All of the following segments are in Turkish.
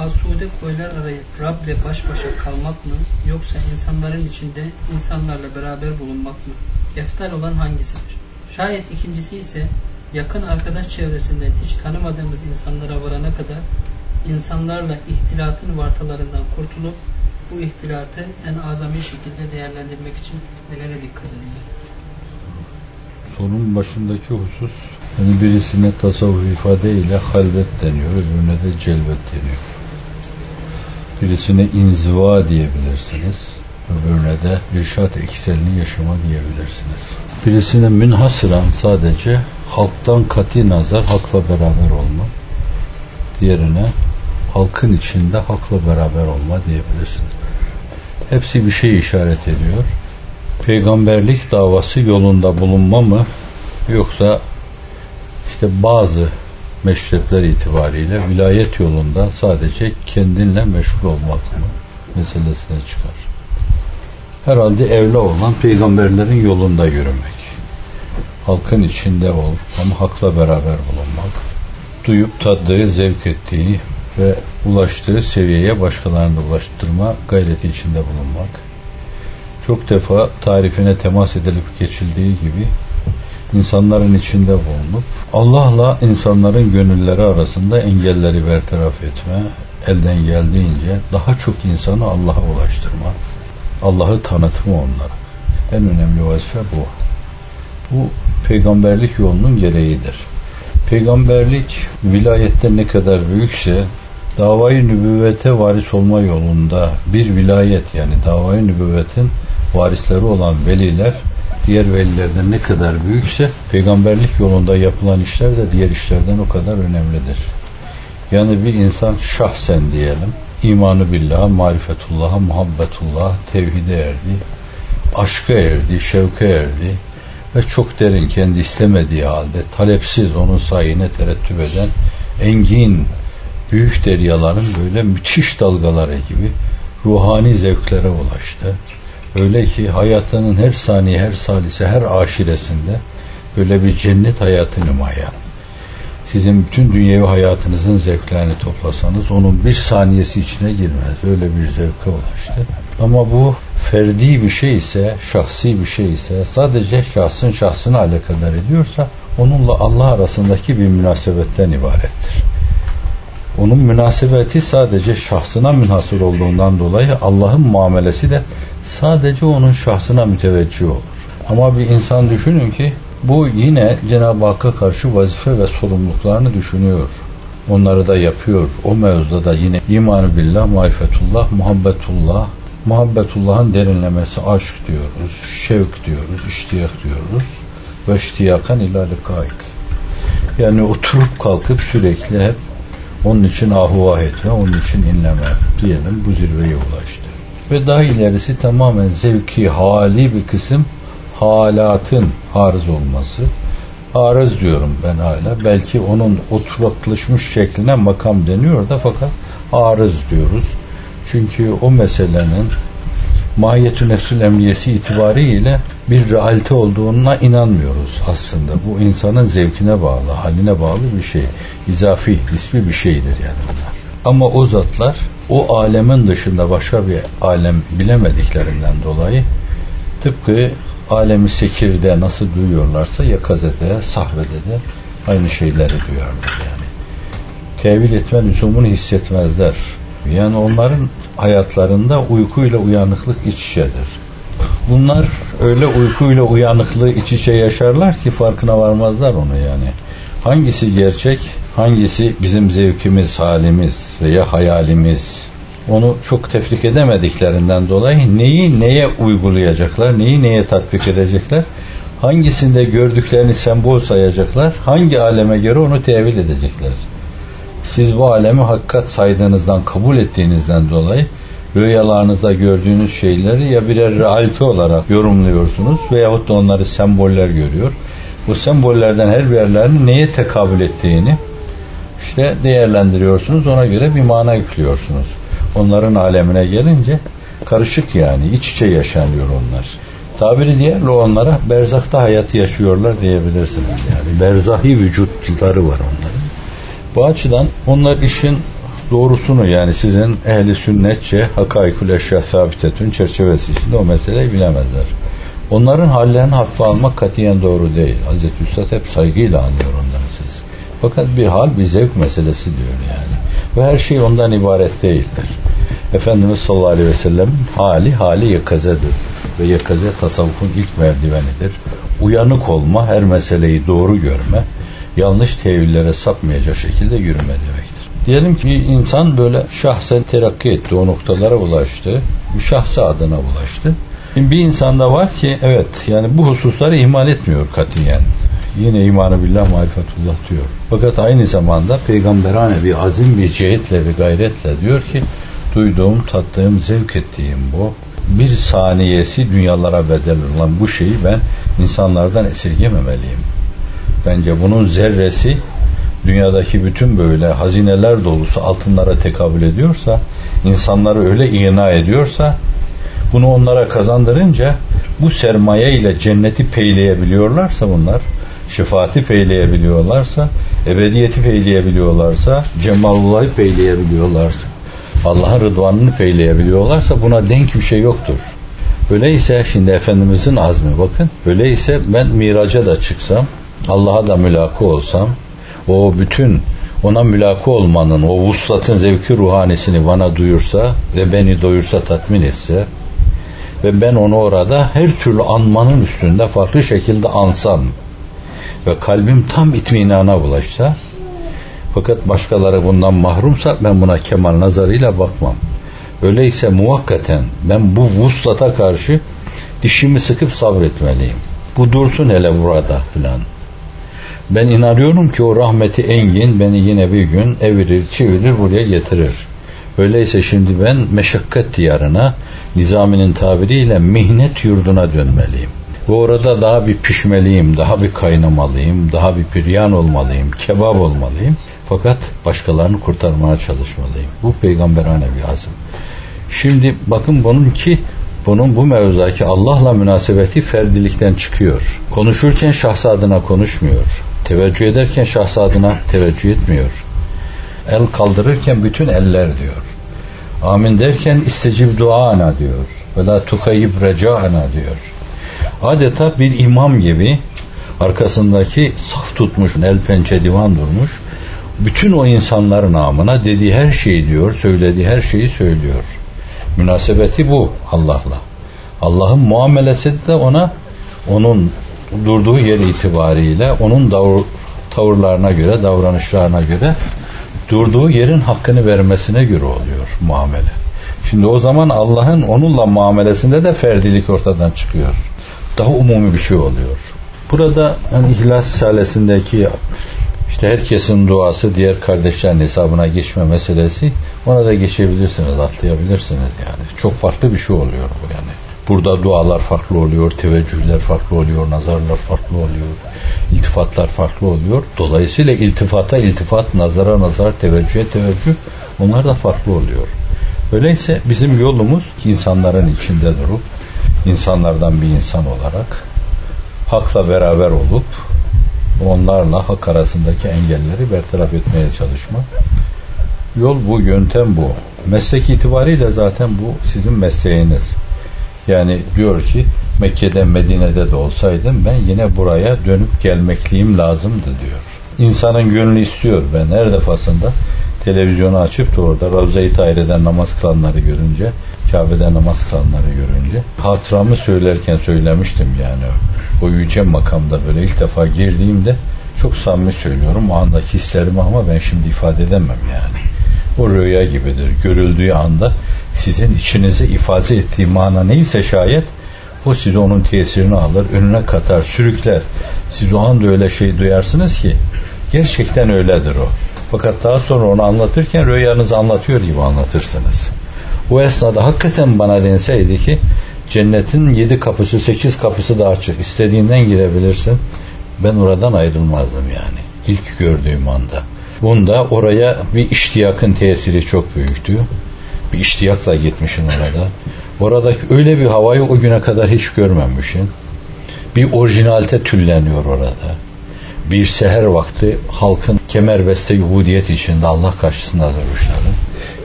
asude koylar arayıp Rab'le baş başa kalmak mı yoksa insanların içinde insanlarla beraber bulunmak mı? Eftal olan hangisidir? Şayet ikincisi ise yakın arkadaş çevresinden hiç tanımadığımız insanlara varana kadar insanlarla ihtilatın vartalarından kurtulup bu ihtilatı en azami şekilde değerlendirmek için nelere dikkat edilir? Sorunun başındaki husus yani birisine tasavvuf ifadeyle halvet deniyor, öbürüne de celvet deniyor. Birisine inziva diyebilirsiniz, öbürüne de irşat ekselini yaşama diyebilirsiniz. Birisine münhasıran sadece halktan kati nazar hakla beraber olma, diğerine halkın içinde hakla beraber olma diyebilirsiniz. Hepsi bir şey işaret ediyor. Peygamberlik davası yolunda bulunma mı yoksa işte bazı meşrepler itibariyle vilayet yolunda sadece kendinle meşgul olmak mı meselesine çıkar. Herhalde evli olan peygamberlerin yolunda yürümek. Halkın içinde ol ama hakla beraber bulunmak. Duyup taddığı, zevk ettiği ve ulaştığı seviyeye başkalarını ulaştırma gayreti içinde bulunmak. Çok defa tarifine temas edilip geçildiği gibi insanların içinde bulunup Allah'la insanların gönülleri arasında engelleri bertaraf etme, elden geldiğince daha çok insanı Allah'a ulaştırma, Allah'ı tanıtma onlara. En önemli vazife bu. Bu peygamberlik yolunun gereğidir. Peygamberlik vilayette ne kadar büyükse davayı nübüvvete varis olma yolunda bir vilayet yani davayı nübüvvetin varisleri olan veliler diğer velilerden ne kadar büyükse peygamberlik yolunda yapılan işler de diğer işlerden o kadar önemlidir. Yani bir insan şahsen diyelim imanı billah, marifetullah, muhabbetullah, tevhide erdi, aşka erdi, şevke erdi ve çok derin kendi istemediği halde talepsiz onun sayine terettüp eden engin büyük deryaların böyle müthiş dalgaları gibi ruhani zevklere ulaştı. Öyle ki hayatının her saniye, her salise, her aşiresinde böyle bir cennet hayatı nümayan. Sizin bütün dünyevi hayatınızın zevklerini toplasanız onun bir saniyesi içine girmez. Öyle bir zevke ulaştı. Ama bu ferdi bir şey ise, şahsi bir şey ise, sadece şahsın şahsına alakadar ediyorsa onunla Allah arasındaki bir münasebetten ibarettir. Onun münasebeti sadece şahsına münhasır olduğundan dolayı Allah'ın muamelesi de sadece onun şahsına müteveccih olur. Ama bir insan düşünün ki bu yine Cenab-ı Hakk'a karşı vazife ve sorumluluklarını düşünüyor. Onları da yapıyor. O mevzuda da yine imanı billah, marifetullah, muhabbetullah, muhabbetullah'ın derinlemesi aşk diyoruz, şevk diyoruz, iştiyak diyoruz. Ve iştiyakan ila likaik. Yani oturup kalkıp sürekli hep onun için ahuvah etme, onun için inleme diyelim bu zirveye ulaştı. Ve daha ilerisi tamamen zevki, hali bir kısım halatın arız olması. Arız diyorum ben hala. Belki onun oturaklaşmış şekline makam deniyor da fakat arız diyoruz. Çünkü o meselenin mahiyetü nefsül emniyesi itibariyle bir realite olduğuna inanmıyoruz aslında. Bu insanın zevkine bağlı, haline bağlı bir şey. İzafi, ismi bir şeydir yani bunlar. Ama o zatlar o alemin dışında başka bir alem bilemediklerinden dolayı tıpkı alemi sekirde nasıl duyuyorlarsa yakazede, sahvede de aynı şeyleri duyarlar yani. Tevil etme lüzumunu hissetmezler. Yani onların hayatlarında uykuyla uyanıklık iç içedir. Bunlar öyle uykuyla uyanıklığı iç içe yaşarlar ki farkına varmazlar onu yani. Hangisi gerçek, hangisi bizim zevkimiz, halimiz veya hayalimiz onu çok tefrik edemediklerinden dolayı neyi neye uygulayacaklar, neyi neye tatbik edecekler, hangisinde gördüklerini sembol sayacaklar, hangi aleme göre onu tevil edecekler. Siz bu alemi hakikat saydığınızdan, kabul ettiğinizden dolayı rüyalarınızda gördüğünüz şeyleri ya birer realite olarak yorumluyorsunuz veyahut da onları semboller görüyor. Bu sembollerden her birlerinin neye tekabül ettiğini işte değerlendiriyorsunuz. Ona göre bir mana yüklüyorsunuz. Onların alemine gelince karışık yani iç içe yaşanıyor onlar. Tabiri diğerle onlara berzakta hayatı yaşıyorlar diyebilirsiniz yani. Berzahi vücutları var onların. Bu açıdan onlar işin doğrusunu yani sizin ehli sünnetçe hakaikül eşya sabitetün çerçevesi içinde o meseleyi bilemezler. Onların hallerini hafife almak katiyen doğru değil. Hazreti Üstad hep saygıyla anlıyor siz. Fakat bir hal bir zevk meselesi diyor yani. Ve her şey ondan ibaret değildir. Efendimiz sallallahu aleyhi ve sellem hali hali yakazedir. Ve yakaze tasavvufun ilk merdivenidir. Uyanık olma, her meseleyi doğru görme, yanlış tevillere sapmayacak şekilde yürüme demektir. Diyelim ki insan böyle şahsen terakki etti, o noktalara ulaştı, bir şahsı adına ulaştı. Şimdi bir insanda var ki evet yani bu hususları ihmal etmiyor katiyen. Yine imanı billah marifetullah diyor. Fakat aynı zamanda peygamberane bir azim bir cihetle bir gayretle diyor ki duyduğum, tattığım, zevk ettiğim bu bir saniyesi dünyalara bedel olan bu şeyi ben insanlardan esirgememeliyim. Bence bunun zerresi dünyadaki bütün böyle hazineler dolusu altınlara tekabül ediyorsa, insanları öyle ikna ediyorsa, bunu onlara kazandırınca bu sermaye ile cenneti peyleyebiliyorlarsa bunlar, şefaati peyleyebiliyorlarsa, ebediyeti peyleyebiliyorlarsa, cemalullahı peyleyebiliyorlarsa, Allah'ın rıdvanını peyleyebiliyorlarsa buna denk bir şey yoktur. Öyleyse şimdi Efendimizin azmi bakın. Öyleyse ben miraca da çıksam, Allah'a da mülakı olsam, o bütün ona mülakı olmanın, o vuslatın zevki ruhanisini bana duyursa ve beni doyursa tatmin etse ve ben onu orada her türlü anmanın üstünde farklı şekilde ansam ve kalbim tam itminana ulaşsa fakat başkaları bundan mahrumsa ben buna kemal nazarıyla bakmam. Öyleyse muhakkaten ben bu vuslata karşı dişimi sıkıp sabretmeliyim. Bu dursun hele burada filan. Ben inanıyorum ki o rahmeti engin beni yine bir gün evirir, çevirir, buraya getirir. Öyleyse şimdi ben meşakkat diyarına, nizaminin tabiriyle mihnet yurduna dönmeliyim. Ve orada daha bir pişmeliyim, daha bir kaynamalıyım, daha bir piryan olmalıyım, kebap olmalıyım. Fakat başkalarını kurtarmaya çalışmalıyım. Bu peygamberane bir azim. Şimdi bakın bunun ki bunun bu mevzudaki Allah'la münasebeti ferdilikten çıkıyor. Konuşurken şahs adına konuşmuyor. Teveccüh ederken şahs adına teveccüh etmiyor. El kaldırırken bütün eller diyor. Amin derken istecib duana diyor. Ve la tukayyib recaana diyor. Adeta bir imam gibi arkasındaki saf tutmuş, el pençe divan durmuş. Bütün o insanların namına dediği her şeyi diyor, söylediği her şeyi söylüyor. Münasebeti bu Allah'la. Allah'ın muamelesi de ona onun durduğu yer itibariyle onun tavırlarına göre, davranışlarına göre durduğu yerin hakkını vermesine göre oluyor muamele. Şimdi o zaman Allah'ın onunla muamelesinde de ferdilik ortadan çıkıyor. Daha umumi bir şey oluyor. Burada hani İhlas Salesindeki işte herkesin duası diğer kardeşlerin hesabına geçme meselesi ona da geçebilirsiniz, atlayabilirsiniz yani. Çok farklı bir şey oluyor bu yani. Burada dualar farklı oluyor, teveccühler farklı oluyor, nazarlar farklı oluyor, iltifatlar farklı oluyor. Dolayısıyla iltifata iltifat, nazara nazar, teveccühe teveccüh onlar da farklı oluyor. Öyleyse bizim yolumuz insanların içinde durup insanlardan bir insan olarak hakla beraber olup onlarla hak arasındaki engelleri bertaraf etmeye çalışmak. Yol bu, yöntem bu. Meslek itibariyle zaten bu sizin mesleğiniz. Yani diyor ki Mekke'de Medine'de de olsaydım ben yine buraya dönüp gelmekliyim lazımdı diyor. İnsanın gönlü istiyor ben her defasında televizyonu açıp da orada Ravza-i Tahire'den namaz kılanları görünce Kabe'de namaz kılanları görünce hatıramı söylerken söylemiştim yani o yüce makamda böyle ilk defa girdiğimde çok samimi söylüyorum o andaki hislerimi ama ben şimdi ifade edemem yani. O rüya gibidir. Görüldüğü anda sizin içinize ifade ettiği mana neyse şayet o size onun tesirini alır, önüne katar, sürükler. Siz o anda öyle şey duyarsınız ki gerçekten öyledir o. Fakat daha sonra onu anlatırken rüyanızı anlatıyor gibi anlatırsınız. O esnada hakikaten bana denseydi ki cennetin yedi kapısı, sekiz kapısı da açık. İstediğinden girebilirsin. Ben oradan ayrılmazdım yani. İlk gördüğüm anda. Bunda oraya bir iştiyakın tesiri çok büyüktü. Bir iştiyakla gitmişsin orada. Orada öyle bir havayı o güne kadar hiç görmemişsin. Bir orijinalte tülleniyor orada. Bir seher vakti halkın kemerbeste ubudiyet içinde Allah karşısında duruşları,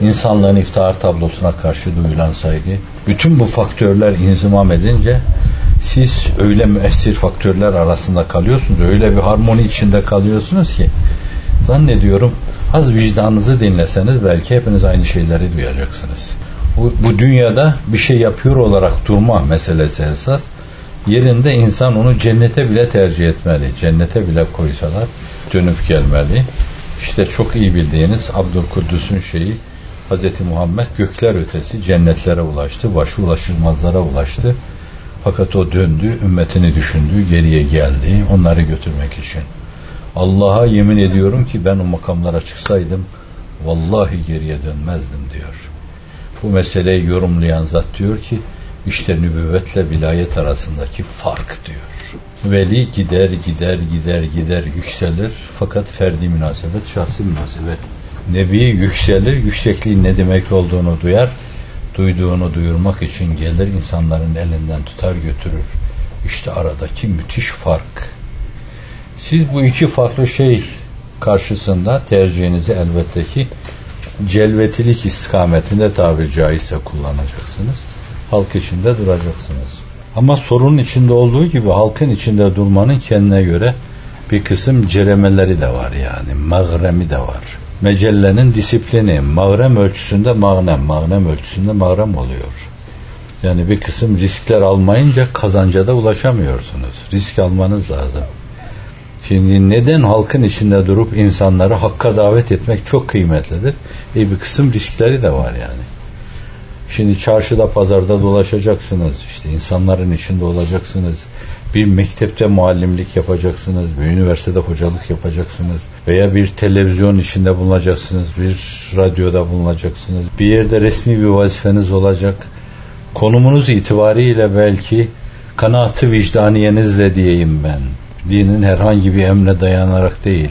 insanlığın iftihar tablosuna karşı duyulan saygı, bütün bu faktörler inzimam edince siz öyle müessir faktörler arasında kalıyorsunuz, öyle bir harmoni içinde kalıyorsunuz ki zannediyorum az vicdanınızı dinleseniz belki hepiniz aynı şeyleri duyacaksınız. Bu, bu dünyada bir şey yapıyor olarak durma meselesi esas. Yerinde insan onu cennete bile tercih etmeli. Cennete bile koysalar dönüp gelmeli. İşte çok iyi bildiğiniz Abdülkuddus'un şeyi Hz. Muhammed gökler ötesi cennetlere ulaştı, başı ulaşılmazlara ulaştı. Fakat o döndü, ümmetini düşündü, geriye geldi onları götürmek için. Allah'a yemin ediyorum ki ben o makamlara çıksaydım vallahi geriye dönmezdim diyor. Bu meseleyi yorumlayan zat diyor ki işte nübüvvetle vilayet arasındaki fark diyor. Veli gider gider gider gider yükselir fakat ferdi münasebet şahsi münasebet. Nebi yükselir yüksekliğin ne demek olduğunu duyar duyduğunu duyurmak için gelir insanların elinden tutar götürür. İşte aradaki müthiş fark. Siz bu iki farklı şey karşısında tercihinizi elbette ki celvetilik istikametinde tabiri caizse kullanacaksınız. Halk içinde duracaksınız. Ama sorunun içinde olduğu gibi halkın içinde durmanın kendine göre bir kısım ceremeleri de var yani. Mağremi de var. Mecellenin disiplini mağrem ölçüsünde mağnem, mağnem ölçüsünde mağrem oluyor. Yani bir kısım riskler almayınca kazanca da ulaşamıyorsunuz. Risk almanız lazım. Şimdi neden halkın içinde durup insanları hakka davet etmek çok kıymetlidir? E bir kısım riskleri de var yani. Şimdi çarşıda pazarda dolaşacaksınız. işte insanların içinde olacaksınız. Bir mektepte muallimlik yapacaksınız. Bir üniversitede hocalık yapacaksınız. Veya bir televizyon içinde bulunacaksınız. Bir radyoda bulunacaksınız. Bir yerde resmi bir vazifeniz olacak. Konumunuz itibariyle belki kanaatı vicdaniyenizle diyeyim ben dinin herhangi bir emre dayanarak değil,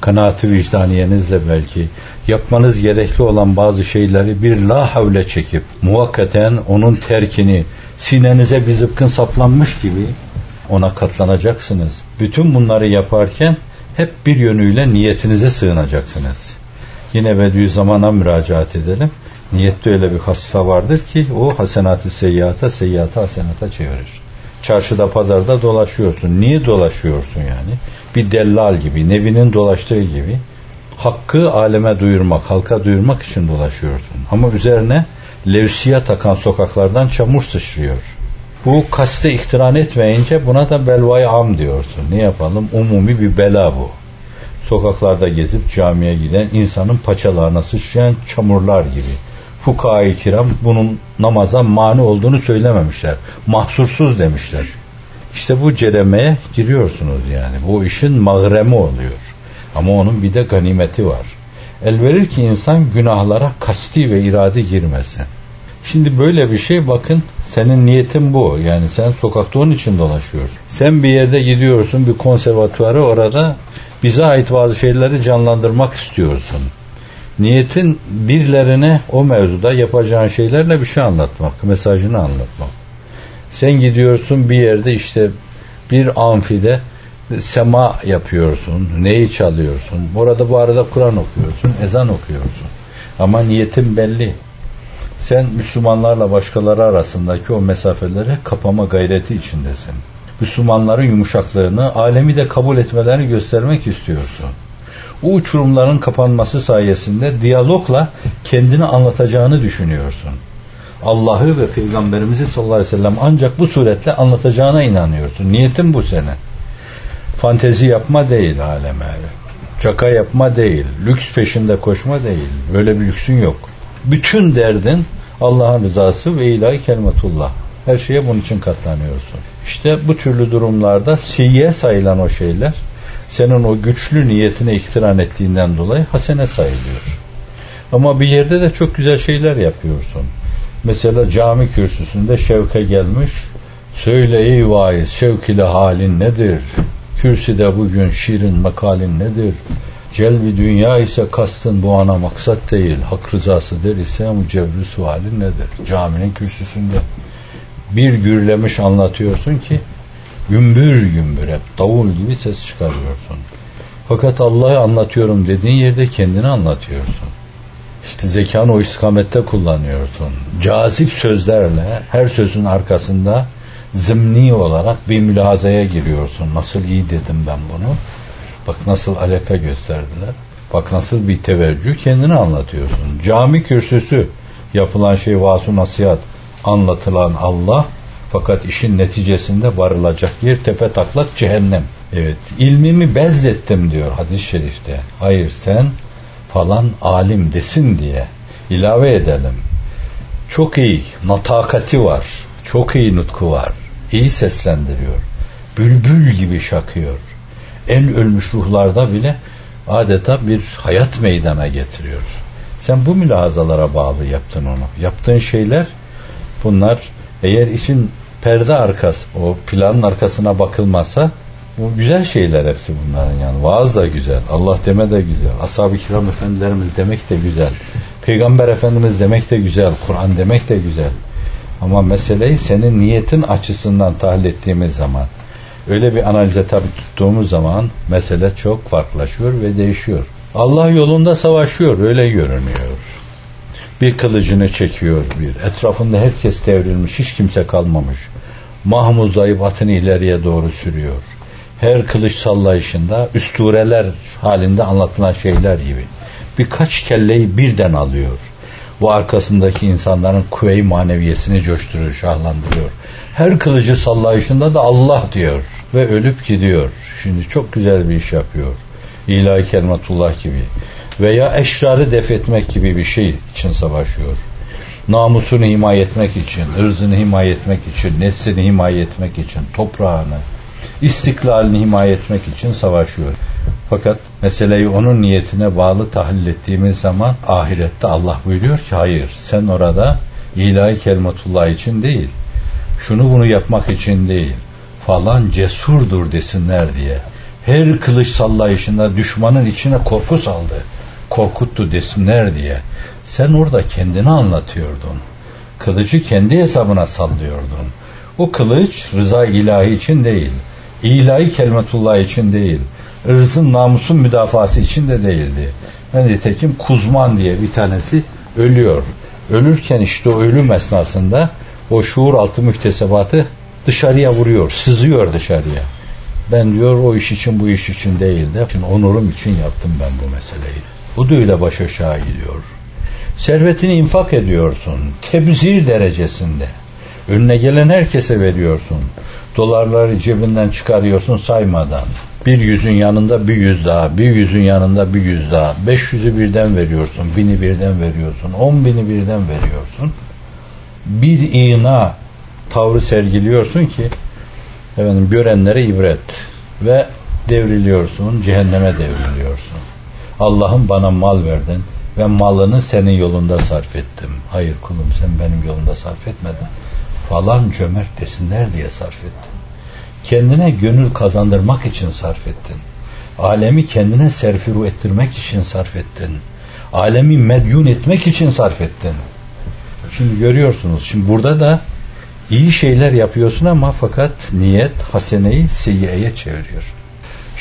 kanaati vicdaniyenizle belki yapmanız gerekli olan bazı şeyleri bir la havle çekip muhakkaten onun terkini sinenize bir zıpkın saplanmış gibi ona katlanacaksınız. Bütün bunları yaparken hep bir yönüyle niyetinize sığınacaksınız. Yine Bediüzzaman'a müracaat edelim. Niyette öyle bir hasife vardır ki o hasenatı seyyata, seyyata hasenata çevirir çarşıda pazarda dolaşıyorsun. Niye dolaşıyorsun yani? Bir dellal gibi, nevinin dolaştığı gibi hakkı aleme duyurmak, halka duyurmak için dolaşıyorsun. Ama üzerine levsiye takan sokaklardan çamur sıçrıyor. Bu kaste iktiran etmeyince buna da belvay am diyorsun. Ne yapalım? Umumi bir bela bu. Sokaklarda gezip camiye giden insanın paçalarına sıçrayan çamurlar gibi fukaha kiram bunun namaza mani olduğunu söylememişler. Mahsursuz demişler. İşte bu ceremeye giriyorsunuz yani. Bu işin mağremi oluyor. Ama onun bir de ganimeti var. El verir ki insan günahlara kasti ve irade girmesin. Şimdi böyle bir şey bakın senin niyetin bu. Yani sen sokakta onun için dolaşıyorsun. Sen bir yerde gidiyorsun bir konservatuara orada bize ait bazı şeyleri canlandırmak istiyorsun. Niyetin birilerine o mevzuda yapacağın şeylerle bir şey anlatmak, mesajını anlatmak. Sen gidiyorsun bir yerde işte bir amfide sema yapıyorsun, neyi çalıyorsun. Orada bu arada Kur'an okuyorsun, ezan okuyorsun. Ama niyetin belli. Sen Müslümanlarla başkaları arasındaki o mesafeleri kapama gayreti içindesin. Müslümanların yumuşaklığını, alemi de kabul etmelerini göstermek istiyorsun bu uçurumların kapanması sayesinde diyalogla kendini anlatacağını düşünüyorsun. Allah'ı ve Peygamberimizi sallallahu aleyhi ve sellem ancak bu suretle anlatacağına inanıyorsun. Niyetin bu sene. Fantezi yapma değil aleme. Çaka yapma değil. Lüks peşinde koşma değil. Böyle bir lüksün yok. Bütün derdin Allah'ın rızası ve ilahi kelimetullah. Her şeye bunun için katlanıyorsun. İşte bu türlü durumlarda siye sayılan o şeyler senin o güçlü niyetine iktiran ettiğinden dolayı hasene sayılıyor. Ama bir yerde de çok güzel şeyler yapıyorsun. Mesela cami kürsüsünde şevke gelmiş. Söyle ey vaiz şevk ile halin nedir? Kürsüde bugün şiirin mekalin nedir? Celbi dünya ise kastın bu ana maksat değil. Hak rızası der ise mücevri sualin nedir? Caminin kürsüsünde bir gürlemiş anlatıyorsun ki Gümbür gümbür hep davul gibi ses çıkarıyorsun. Fakat Allah'ı anlatıyorum dediğin yerde kendini anlatıyorsun. İşte zekanı o istikamette kullanıyorsun. Cazip sözlerle her sözün arkasında zımni olarak bir mülazaya giriyorsun. Nasıl iyi dedim ben bunu. Bak nasıl alaka gösterdiler. Bak nasıl bir teveccüh kendini anlatıyorsun. Cami kürsüsü yapılan şey vasu nasihat anlatılan Allah fakat işin neticesinde varılacak yer tepe taklak cehennem. Evet ilmimi bezlettim diyor hadis-i şerifte. Hayır sen falan alim desin diye ilave edelim. Çok iyi natakati var. Çok iyi nutku var. İyi seslendiriyor. Bülbül gibi şakıyor. En ölmüş ruhlarda bile adeta bir hayat meydana getiriyor. Sen bu mülahazalara bağlı yaptın onu. Yaptığın şeyler bunlar eğer işin perde arkası, o planın arkasına bakılmazsa bu güzel şeyler hepsi bunların yani. Vaaz da güzel, Allah deme de güzel, ashab-ı kiram efendilerimiz demek de güzel, peygamber efendimiz demek de güzel, Kur'an demek de güzel. Ama meseleyi senin niyetin açısından tahlil ettiğimiz zaman, öyle bir analize tabi tuttuğumuz zaman mesele çok farklılaşıyor ve değişiyor. Allah yolunda savaşıyor, öyle görünüyor. Bir kılıcını çekiyor bir. Etrafında herkes devrilmiş, hiç kimse kalmamış. Mahmuz dayı atını ileriye doğru sürüyor. Her kılıç sallayışında üstureler halinde anlatılan şeyler gibi. Birkaç kelleyi birden alıyor. Bu arkasındaki insanların kuvve-i maneviyesini coşturuyor, şahlandırıyor. Her kılıcı sallayışında da Allah diyor ve ölüp gidiyor. Şimdi çok güzel bir iş yapıyor. İlahi kelimetullah gibi. Veya eşrarı def etmek gibi bir şey için savaşıyor namusunu himaye etmek için, ırzını himaye etmek için, neslini himaye etmek için, toprağını, istiklalini himaye etmek için savaşıyor. Fakat meseleyi onun niyetine bağlı tahlil ettiğimiz zaman ahirette Allah buyuruyor ki hayır sen orada ilahi kelimetullah için değil, şunu bunu yapmak için değil, falan cesurdur desinler diye. Her kılıç sallayışında düşmanın içine korku saldı, korkuttu desinler diye sen orada kendini anlatıyordun. Kılıcı kendi hesabına sallıyordun. O kılıç rıza ilahi için değil. İlahi kelimetullah için değil. Irzın namusun müdafası için de değildi. Ben nitekim Kuzman diye bir tanesi ölüyor. Ölürken işte o ölüm esnasında o şuur altı müktesebatı dışarıya vuruyor, sızıyor dışarıya. Ben diyor o iş için bu iş için değil de onurum için yaptım ben bu meseleyi. Öyle baş aşağı gidiyor. Servetini infak ediyorsun. Tebzir derecesinde. Önüne gelen herkese veriyorsun. Dolarları cebinden çıkarıyorsun saymadan. Bir yüzün yanında bir yüz daha, bir yüzün yanında bir yüz daha. Beş yüzü birden veriyorsun, bini birden veriyorsun, on bini birden veriyorsun. Bir iğna tavrı sergiliyorsun ki efendim görenlere ibret ve devriliyorsun, cehenneme devriliyorsun. Allah'ım bana mal verdin, ve malını senin yolunda sarf ettim. Hayır kulum sen benim yolunda sarf etmedin. Falan cömert desinler diye sarf ettin. Kendine gönül kazandırmak için sarf ettin. Alemi kendine serfiru ettirmek için sarf ettin. Alemi medyun etmek için sarf ettin. Şimdi görüyorsunuz. Şimdi burada da iyi şeyler yapıyorsun ama fakat niyet haseneyi seyyiyeye çeviriyor.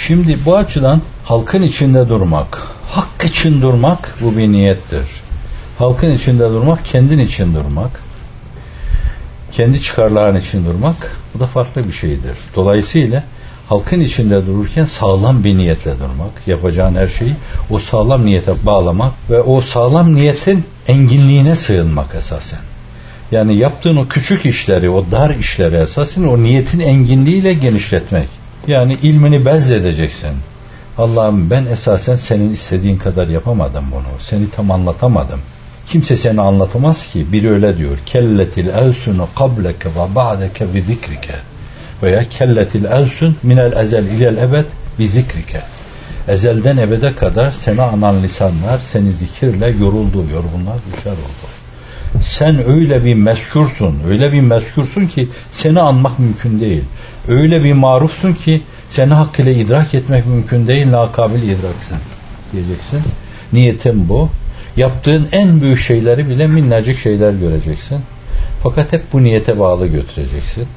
Şimdi bu açıdan halkın içinde durmak, hak için durmak bu bir niyettir. Halkın içinde durmak, kendin için durmak, kendi çıkarların için durmak bu da farklı bir şeydir. Dolayısıyla halkın içinde dururken sağlam bir niyetle durmak, yapacağın her şeyi o sağlam niyete bağlamak ve o sağlam niyetin enginliğine sığınmak esasen. Yani yaptığın o küçük işleri, o dar işleri esasen o niyetin enginliğiyle genişletmek. Yani ilmini bezledeceksin. Allah'ım ben esasen senin istediğin kadar yapamadım bunu. Seni tam anlatamadım. Kimse seni anlatamaz ki. Biri öyle diyor. Kelletil elsunu kableke ve ba'deke bi zikrike. Veya kelletil elsun minel ezel ilel ebed bi zikrike. Ezelden ebede kadar seni anan lisanlar seni zikirle yoruldu, yorgunlar düşer oldu. Sen öyle bir meşhursun, öyle bir meşhursun ki seni anmak mümkün değil. Öyle bir marufsun ki seni hak ile idrak etmek mümkün değil, lakabil idraksın diyeceksin. Niyetim bu. Yaptığın en büyük şeyleri bile minnacık şeyler göreceksin. Fakat hep bu niyete bağlı götüreceksin.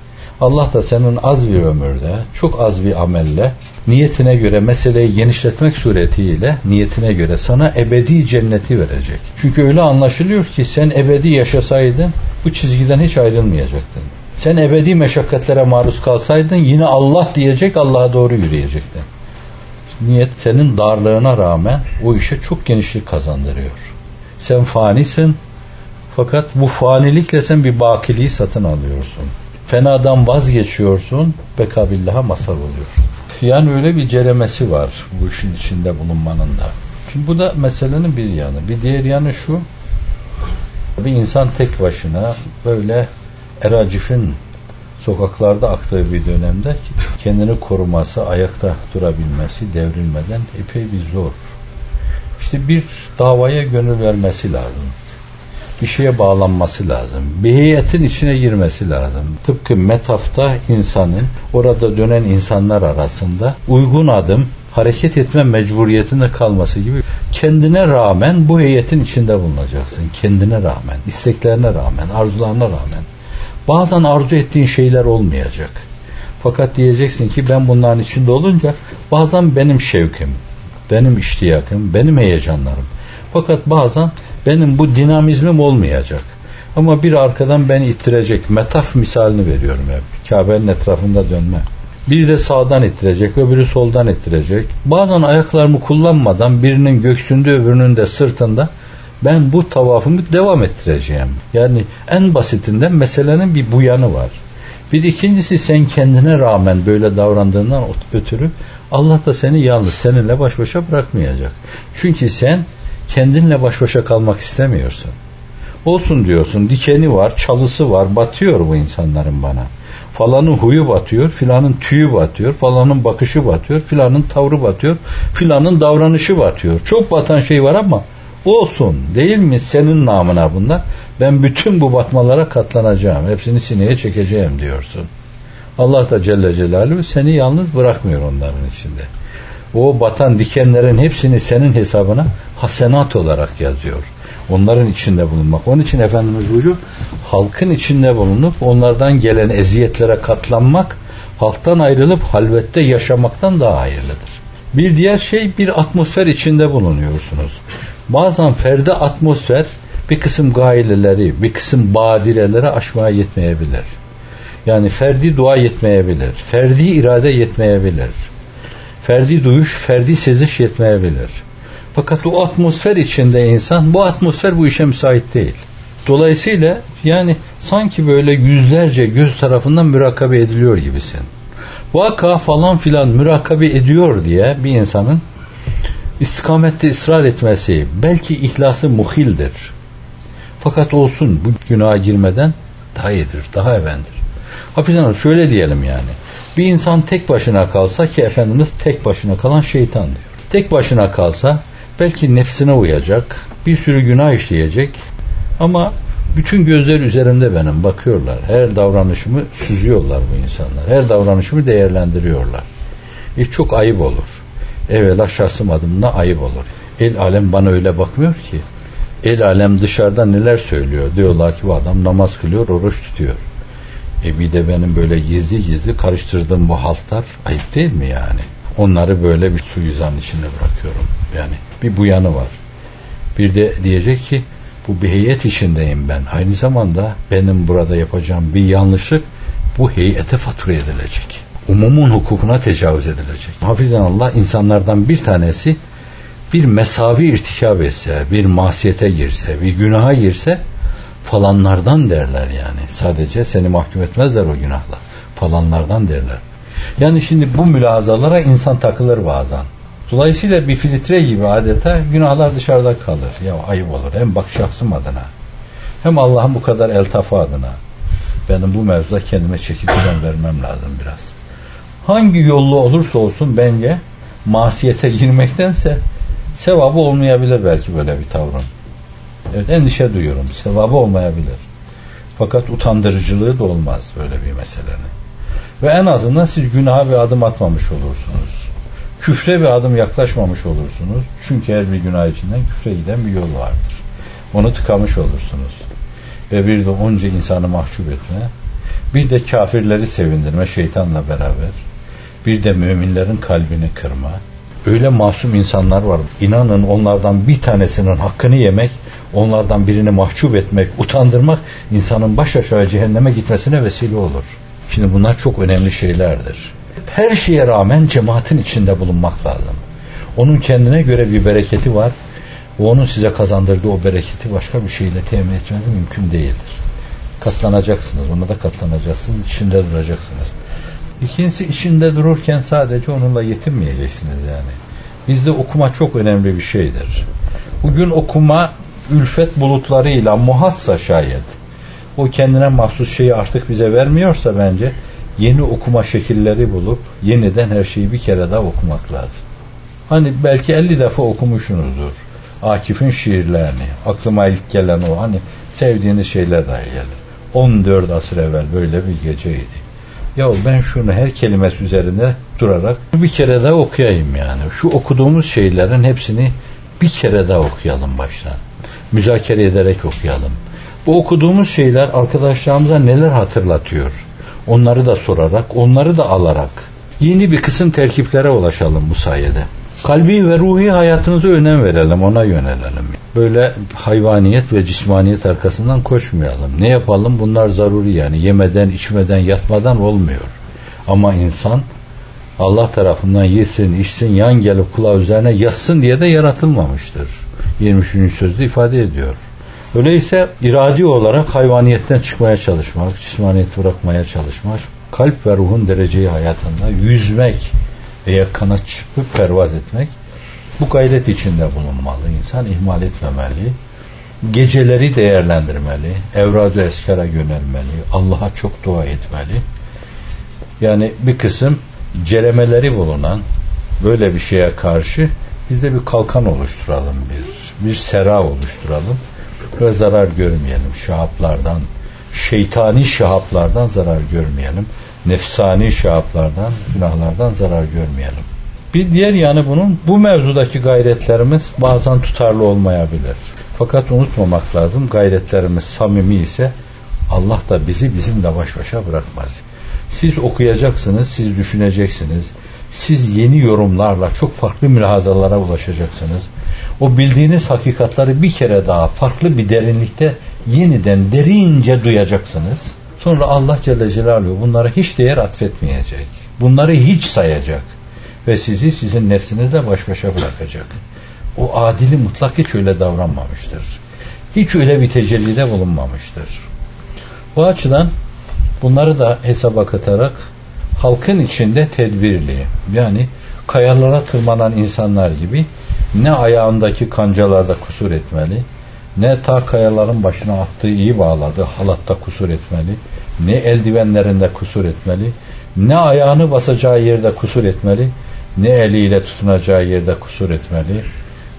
Allah da senin az bir ömürde, çok az bir amelle, niyetine göre meseleyi genişletmek suretiyle niyetine göre sana ebedi cenneti verecek. Çünkü öyle anlaşılıyor ki sen ebedi yaşasaydın bu çizgiden hiç ayrılmayacaktın. Sen ebedi meşakkatlere maruz kalsaydın yine Allah diyecek Allah'a doğru yürüyecektin. Niyet senin darlığına rağmen o işe çok genişlik kazandırıyor. Sen fanisin fakat bu fanilikle sen bir bakiliği satın alıyorsun. Fenadan vazgeçiyorsun, bekabillaha mazhar oluyor. Yani öyle bir ceremesi var bu işin içinde bulunmanın da. Şimdi bu da meselenin bir yanı. Bir diğer yanı şu, bir insan tek başına böyle eracifin sokaklarda aktığı bir dönemde kendini koruması, ayakta durabilmesi, devrilmeden epey bir zor. İşte bir davaya gönül vermesi lazım. Bir şeye bağlanması lazım. Bir heyetin içine girmesi lazım. Tıpkı metafta insanın orada dönen insanlar arasında uygun adım hareket etme mecburiyetinde kalması gibi kendine rağmen bu heyetin içinde bulunacaksın. Kendine rağmen, isteklerine rağmen, arzularına rağmen. Bazen arzu ettiğin şeyler olmayacak. Fakat diyeceksin ki ben bunların içinde olunca bazen benim şevkim, benim iştiyakım, benim heyecanlarım. Fakat bazen benim bu dinamizmim olmayacak. Ama bir arkadan beni ittirecek. Metaf misalini veriyorum hep. Kabe'nin etrafında dönme. Bir de sağdan ittirecek, öbürü soldan ittirecek. Bazen ayaklarımı kullanmadan birinin göksünde öbürünün de sırtında ben bu tavafımı devam ettireceğim. Yani en basitinden meselenin bir bu var. Bir ikincisi sen kendine rağmen böyle davrandığından ötürü Allah da seni yalnız seninle baş başa bırakmayacak. Çünkü sen kendinle baş başa kalmak istemiyorsun. Olsun diyorsun dikeni var, çalısı var, batıyor bu insanların bana. Falanın huyu batıyor, filanın tüyü batıyor, falanın bakışı batıyor, filanın tavrı batıyor, filanın davranışı batıyor. Çok batan şey var ama olsun değil mi senin namına bunlar. Ben bütün bu batmalara katlanacağım. Hepsini sineye çekeceğim diyorsun. Allah da Celle Celaluhu seni yalnız bırakmıyor onların içinde. O batan dikenlerin hepsini senin hesabına hasenat olarak yazıyor. Onların içinde bulunmak. Onun için Efendimiz buyuruyor halkın içinde bulunup onlardan gelen eziyetlere katlanmak halktan ayrılıp halvette yaşamaktan daha hayırlıdır. Bir diğer şey bir atmosfer içinde bulunuyorsunuz. Bazen ferdi atmosfer bir kısım gaileleri, bir kısım badireleri aşmaya yetmeyebilir. Yani ferdi dua yetmeyebilir. Ferdi irade yetmeyebilir. Ferdi duyuş, ferdi seziş yetmeyebilir. Fakat o atmosfer içinde insan, bu atmosfer bu işe müsait değil. Dolayısıyla yani sanki böyle yüzlerce göz tarafından mürakabe ediliyor gibisin. Vaka falan filan mürakabe ediyor diye bir insanın istikamette ısrar etmesi belki ihlası muhildir. Fakat olsun bu günaha girmeden daha iyidir, daha evendir. Hafizan şöyle diyelim yani. Bir insan tek başına kalsa ki Efendimiz tek başına kalan şeytan diyor. Tek başına kalsa belki nefsine uyacak, bir sürü günah işleyecek ama bütün gözler üzerimde benim bakıyorlar. Her davranışımı süzüyorlar bu insanlar. Her davranışımı değerlendiriyorlar. E çok ayıp olur. Evvela şahsım adımına ayıp olur. El alem bana öyle bakmıyor ki. El alem dışarıda neler söylüyor. Diyorlar ki bu adam namaz kılıyor, oruç tutuyor. E bir de benim böyle gizli gizli karıştırdığım bu haltlar ayıp değil mi yani? Onları böyle bir suizan içinde bırakıyorum. Yani bir bu yanı var. Bir de diyecek ki bu bir heyet içindeyim ben. Aynı zamanda benim burada yapacağım bir yanlışlık bu heyete fatura edilecek. Umumun hukukuna tecavüz edilecek. Hafizan Allah insanlardan bir tanesi bir mesavi irtikab etse, bir masiyete girse, bir günaha girse falanlardan derler yani. Sadece seni mahkum etmezler o günahla. Falanlardan derler. Yani şimdi bu mülazalara insan takılır bazen. Dolayısıyla bir filtre gibi adeta günahlar dışarıda kalır. Ya ayıp olur. Hem bak şahsım adına hem Allah'ın bu kadar eltafı adına. Benim bu mevzuda kendime çekip vermem lazım biraz. Hangi yollu olursa olsun bence masiyete girmektense sevabı olmayabilir belki böyle bir tavrın. Evet endişe duyuyorum. Sevabı olmayabilir. Fakat utandırıcılığı da olmaz böyle bir meselenin. Ve en azından siz günaha bir adım atmamış olursunuz. Küfre bir adım yaklaşmamış olursunuz. Çünkü her bir günah içinden küfre giden bir yol vardır. Onu tıkamış olursunuz. Ve bir de onca insanı mahcup etme Bir de kafirleri sevindirme şeytanla beraber. Bir de müminlerin kalbini kırma. Öyle masum insanlar var. İnanın onlardan bir tanesinin hakkını yemek, onlardan birini mahcup etmek, utandırmak insanın baş aşağı cehenneme gitmesine vesile olur. Şimdi bunlar çok önemli şeylerdir. Her şeye rağmen cemaatin içinde bulunmak lazım. Onun kendine göre bir bereketi var. O onun size kazandırdığı o bereketi başka bir şeyle temin etmeniz mümkün değildir. Katlanacaksınız. Ona da katlanacaksınız. İçinde duracaksınız. İkincisi içinde dururken sadece onunla yetinmeyeceksiniz yani. Bizde okuma çok önemli bir şeydir. Bugün okuma ülfet bulutlarıyla muhatsa şayet o kendine mahsus şeyi artık bize vermiyorsa bence yeni okuma şekilleri bulup yeniden her şeyi bir kere daha okumak lazım. Hani belki 50 defa okumuşsunuzdur. Akif'in şiirlerini. Aklıma ilk gelen o. Hani sevdiğiniz şeyler dahi gelir. 14 asır evvel böyle bir geceydi. Ya ben şunu her kelimesi üzerinde durarak bir kere daha okuyayım yani. Şu okuduğumuz şeylerin hepsini bir kere daha okuyalım baştan. Müzakere ederek okuyalım. Bu okuduğumuz şeyler arkadaşlarımıza neler hatırlatıyor? Onları da sorarak, onları da alarak yeni bir kısım terkiplere ulaşalım bu sayede. Kalbi ve ruhi hayatımıza önem verelim, ona yönelelim. Böyle hayvaniyet ve cismaniyet arkasından koşmayalım. Ne yapalım? Bunlar zaruri yani. Yemeden, içmeden, yatmadan olmuyor. Ama insan Allah tarafından yesin, içsin, yan gelip kulağı üzerine yatsın diye de yaratılmamıştır. 23. sözde ifade ediyor. Öyleyse iradi olarak hayvaniyetten çıkmaya çalışmak, cismaniyeti bırakmaya çalışmak, kalp ve ruhun dereceyi hayatında yüzmek veya kanat çıkıp pervaz etmek bu gayret içinde bulunmalı. İnsan ihmal etmemeli. Geceleri değerlendirmeli. Evradu eskara yönelmeli. Allah'a çok dua etmeli. Yani bir kısım ceremeleri bulunan böyle bir şeye karşı biz de bir kalkan oluşturalım bir. Bir sera oluşturalım. Ve zarar görmeyelim. Şahaplardan, şeytani şahaplardan zarar görmeyelim. Nefsani şahaplardan, günahlardan zarar görmeyelim. Bir diğer yanı bunun bu mevzudaki gayretlerimiz bazen tutarlı olmayabilir. Fakat unutmamak lazım gayretlerimiz samimi ise Allah da bizi bizimle baş başa bırakmaz. Siz okuyacaksınız, siz düşüneceksiniz. Siz yeni yorumlarla çok farklı mülahazalara ulaşacaksınız. O bildiğiniz hakikatları bir kere daha farklı bir derinlikte yeniden derince duyacaksınız. Sonra Allah Celle Celaluhu bunlara hiç değer atfetmeyecek. Bunları hiç sayacak. Ve sizi sizin nefsinizle baş başa bırakacak. O adili mutlak hiç öyle davranmamıştır. Hiç öyle bir tecellide bulunmamıştır. Bu açıdan bunları da hesaba katarak halkın içinde tedbirli yani kayalara tırmanan insanlar gibi ne ayağındaki kancalarda kusur etmeli ne ta kayaların başına attığı iyi bağladı. Halatta kusur etmeli. Ne eldivenlerinde kusur etmeli. Ne ayağını basacağı yerde kusur etmeli. Ne eliyle tutunacağı yerde kusur etmeli.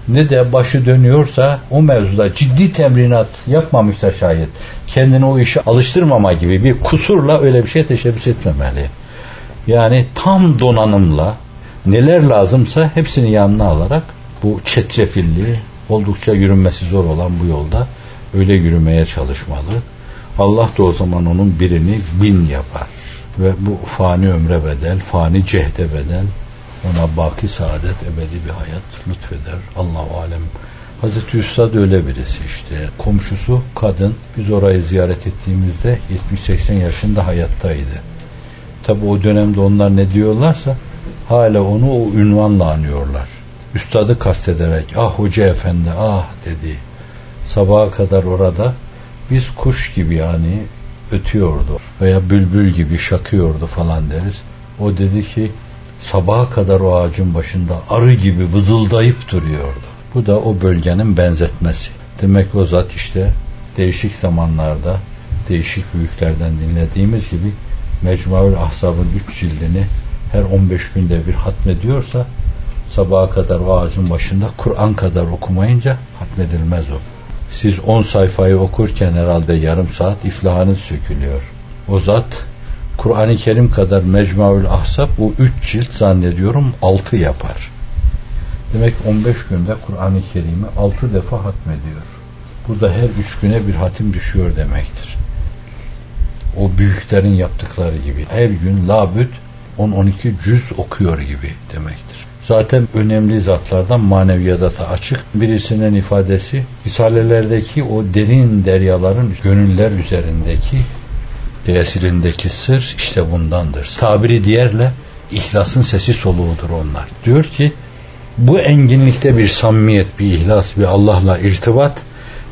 Ne de başı dönüyorsa o mevzuda ciddi temrinat yapmamışsa şayet kendini o işe alıştırmama gibi bir kusurla öyle bir şey teşebbüs etmemeli. Yani tam donanımla neler lazımsa hepsini yanına alarak bu çetrefilli oldukça yürünmesi zor olan bu yolda öyle yürümeye çalışmalı. Allah da o zaman onun birini bin yapar. Ve bu fani ömre bedel, fani cehde bedel, ona baki saadet, ebedi bir hayat lütfeder. Allahu alem. Hazreti Üstad öyle birisi işte. Komşusu kadın. Biz orayı ziyaret ettiğimizde 70-80 yaşında hayattaydı. Tabi o dönemde onlar ne diyorlarsa hala onu o ünvanla anıyorlar. Üstadı kastederek ah hoca efendi ah dedi. Sabaha kadar orada biz kuş gibi yani ötüyordu veya bülbül gibi şakıyordu falan deriz. O dedi ki sabaha kadar o ağacın başında arı gibi vızıldayıp duruyordu. Bu da o bölgenin benzetmesi. Demek o zat işte değişik zamanlarda değişik büyüklerden dinlediğimiz gibi Mecmuaül Ahzab'ın üç cildini her 15 günde bir hatmediyorsa sabaha kadar o ağacın başında Kur'an kadar okumayınca hatmedilmez o. Siz 10 sayfayı okurken herhalde yarım saat iflahınız sökülüyor. O zat Kur'an-ı Kerim kadar Mecmuaül Ahzab bu üç cilt zannediyorum altı yapar. Demek 15 günde Kur'an-ı Kerim'i altı defa hatmediyor. Bu da her üç güne bir hatim düşüyor demektir. O büyüklerin yaptıkları gibi. Her gün labüt 10-12 cüz okuyor gibi demektir. Zaten önemli zatlardan maneviyata açık birisinin ifadesi Risalelerdeki o derin deryaların gönüller üzerindeki tesirindeki sır işte bundandır. Tabiri diğerle ihlasın sesi soluğudur onlar. Diyor ki bu enginlikte bir samimiyet, bir ihlas, bir Allah'la irtibat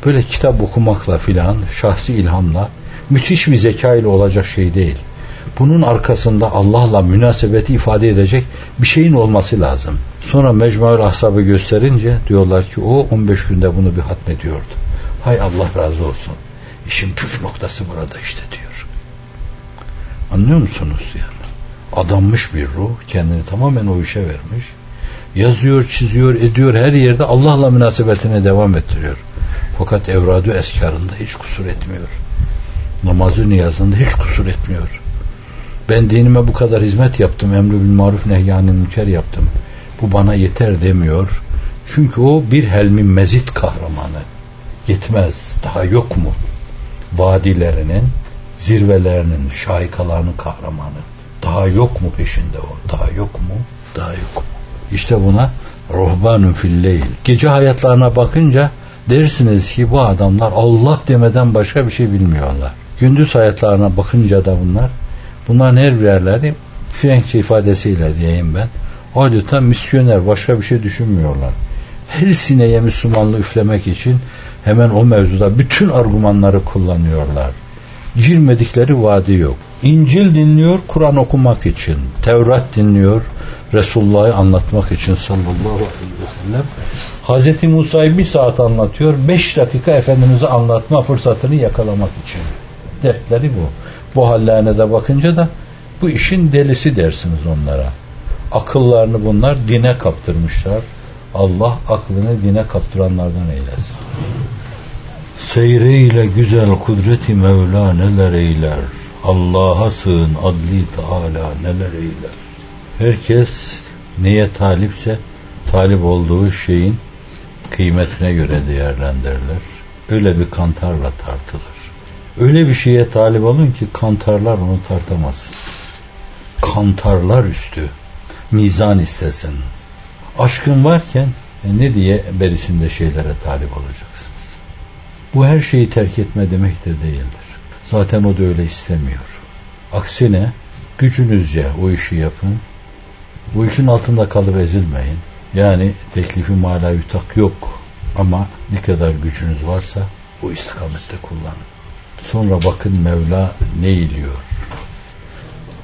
böyle kitap okumakla filan, şahsi ilhamla müthiş bir zeka ile olacak şey değil. Bunun arkasında Allah'la münasebeti ifade edecek bir şeyin olması lazım. Sonra Mecmuaül Ahsab'ı gösterince diyorlar ki o 15 günde bunu bir hatmediyordu. Hay Allah razı olsun. İşin püf noktası burada işte diyor. Anlıyor musunuz yani? Adanmış bir ruh kendini tamamen o işe vermiş. Yazıyor, çiziyor, ediyor her yerde Allah'la münasebetine devam ettiriyor. Fakat evradu eskarında hiç kusur etmiyor. Namazı niyazında hiç kusur etmiyor. Ben dinime bu kadar hizmet yaptım. Emri bil maruf nehyanı münker yaptım. Bu bana yeter demiyor. Çünkü o bir helmi mezit kahramanı. Yetmez. Daha yok mu? Vadilerinin, zirvelerinin, şahikalarının kahramanı. Daha yok mu peşinde o? Daha yok mu? Daha yok mu? İşte buna ruhbanun filleyl. Gece hayatlarına bakınca dersiniz ki bu adamlar Allah demeden başka bir şey bilmiyorlar. Gündüz hayatlarına bakınca da bunlar bunların her birerleri Frenkçe ifadesiyle diyeyim ben adeta misyoner başka bir şey düşünmüyorlar. Her sineye Müslümanlığı üflemek için hemen o mevzuda bütün argümanları kullanıyorlar. Girmedikleri vadi yok. İncil dinliyor Kur'an okumak için. Tevrat dinliyor Resulullah'ı anlatmak için sallallahu aleyhi ve sellem. Hazreti Musa'yı bir saat anlatıyor. Beş dakika Efendimiz'i anlatma fırsatını yakalamak için. Dertleri bu. Bu hallerine de bakınca da bu işin delisi dersiniz onlara. Akıllarını bunlar dine kaptırmışlar. Allah aklını dine kaptıranlardan eylesin. Seyreyle güzel kudreti Mevla neler eyler. Allah'a sığın adli Teala neler eyler. Herkes neye talipse talip olduğu şeyin kıymetine göre değerlendirirler. Öyle bir kantarla tartılır. Öyle bir şeye talip olun ki kantarlar onu tartamaz. Kantarlar üstü. Mizan istesin. Aşkın varken e, ne diye berisinde şeylere talip olacaksınız. Bu her şeyi terk etme demek de değildir. Zaten o da öyle istemiyor. Aksine gücünüzce o işi yapın. Bu işin altında kalıp ezilmeyin. Yani teklifi mala yutak yok. Ama ne kadar gücünüz varsa bu istikamette kullanın. Sonra bakın Mevla ne iliyor.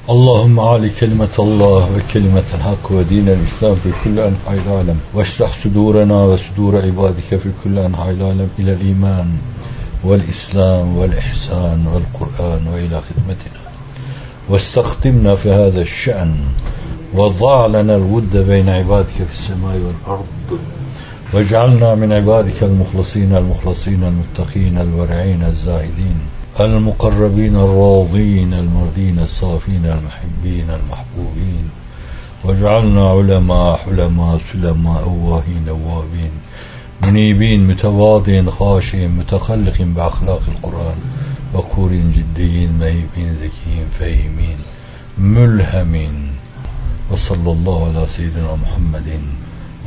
Allahümme ali kelimetallah ve kelimetel hak ve dinel islam fi kulli enhayl alem ve şrah sudurena ve sudura ibadike fi kulli enhayl alem ilel iman vel islam vel ihsan vel kur'an ve ila hidmetina واستخدمنا في هذا الشأن وضع لنا الود بين عبادك في السماء والأرض واجعلنا من عبادك المخلصين المخلصين المتقين الورعين الزاهدين المقربين الراضين المرضين الصافين المحبين المحبوبين واجعلنا علماء حلماء سلماء أواهين أوابين منيبين متواضعين خاشعين متخلق بأخلاق القرآن وكور جديين مهيبين ذكيين فهيمين ملهمين وصلى الله على سيدنا محمد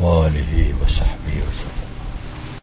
وآله وصحبه وسلم.